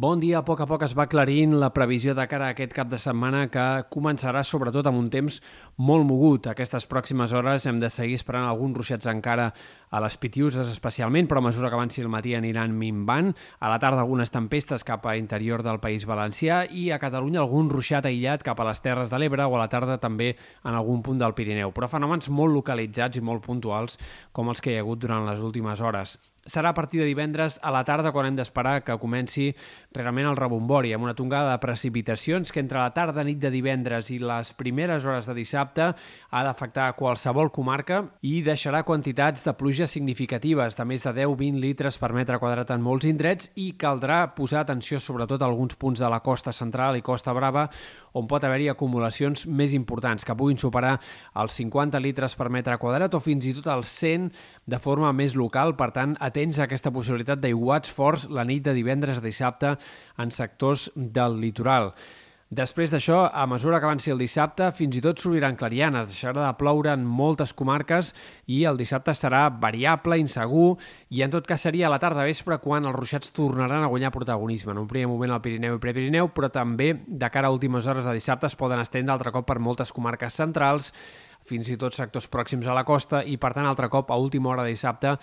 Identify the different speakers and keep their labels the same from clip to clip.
Speaker 1: Bon dia, a poc a poc es va aclarint la previsió de cara a aquest cap de setmana que començarà sobretot amb un temps molt mogut. Aquestes pròximes hores hem de seguir esperant alguns ruixats encara a les Pitiuses especialment, però a mesura que avanci el matí aniran minvant. A la tarda algunes tempestes cap a interior del País Valencià i a Catalunya algun ruixat aïllat cap a les Terres de l'Ebre o a la tarda també en algun punt del Pirineu. Però fenòmens molt localitzats i molt puntuals com els que hi ha hagut durant les últimes hores serà a partir de divendres a la tarda quan hem d'esperar que comenci realment el rebombori, amb una tongada de precipitacions que entre la tarda, nit de divendres i les primeres hores de dissabte ha d'afectar qualsevol comarca i deixarà quantitats de pluja significatives de més de 10-20 litres per metre quadrat en molts indrets i caldrà posar atenció sobretot a alguns punts de la costa central i Costa Brava on pot haver-hi acumulacions més importants que puguin superar els 50 litres per metre quadrat o fins i tot els 100 de forma més local. Per tant, atents a aquesta possibilitat d'aiguats forts la nit de divendres a dissabte en sectors del litoral. Després d'això, a mesura que avanci el dissabte, fins i tot s'obriran clarianes, deixarà de ploure en moltes comarques i el dissabte serà variable, insegur, i en tot cas seria a la tarda vespre quan els ruixats tornaran a guanyar protagonisme. En un primer moment al Pirineu i Prepirineu, però també de cara a últimes hores de dissabte es poden estendre altre cop per moltes comarques centrals, fins i tot sectors pròxims a la costa i, per tant, altre cop, a última hora de dissabte,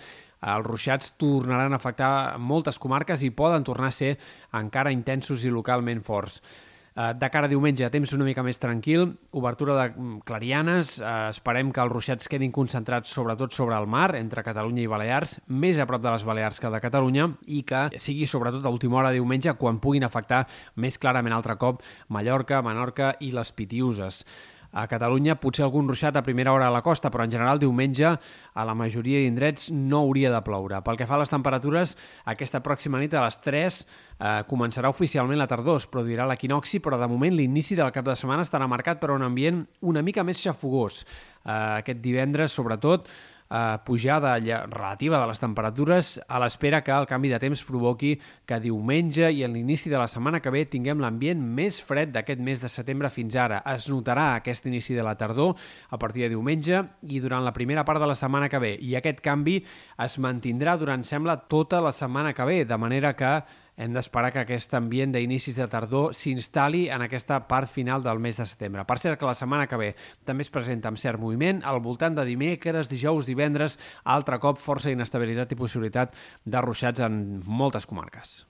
Speaker 1: els ruixats tornaran a afectar moltes comarques i poden tornar a ser encara intensos i localment forts. Eh, de cara a diumenge, temps una mica més tranquil, obertura de mm, clarianes, eh, esperem que els ruixats quedin concentrats sobretot sobre el mar, entre Catalunya i Balears, més a prop de les Balears que de Catalunya, i que sigui sobretot a última hora de diumenge quan puguin afectar més clarament altre cop Mallorca, Menorca i les Pitiuses. A Catalunya potser algun ruixat a primera hora a la costa, però en general diumenge a la majoria d'indrets no hauria de ploure. Pel que fa a les temperatures, aquesta pròxima nit a les 3 eh, començarà oficialment la tardor, es produirà l'equinoxi, però de moment l'inici del cap de setmana estarà marcat per un ambient una mica més xafogós. Eh, aquest divendres, sobretot, eh, pujada relativa de les temperatures a l'espera que el canvi de temps provoqui que diumenge i en l'inici de la setmana que ve tinguem l'ambient més fred d'aquest mes de setembre fins ara. Es notarà aquest inici de la tardor a partir de diumenge i durant la primera part de la setmana que ve i aquest canvi es mantindrà durant, sembla, tota la setmana que ve, de manera que hem d'esperar que aquest ambient d'inicis de tardor s'instal·li en aquesta part final del mes de setembre. Per cert que la setmana que ve també es presenta amb cert moviment al voltant de dimecres, dijous, divendres, altre cop força inestabilitat i possibilitat de ruixats en moltes comarques.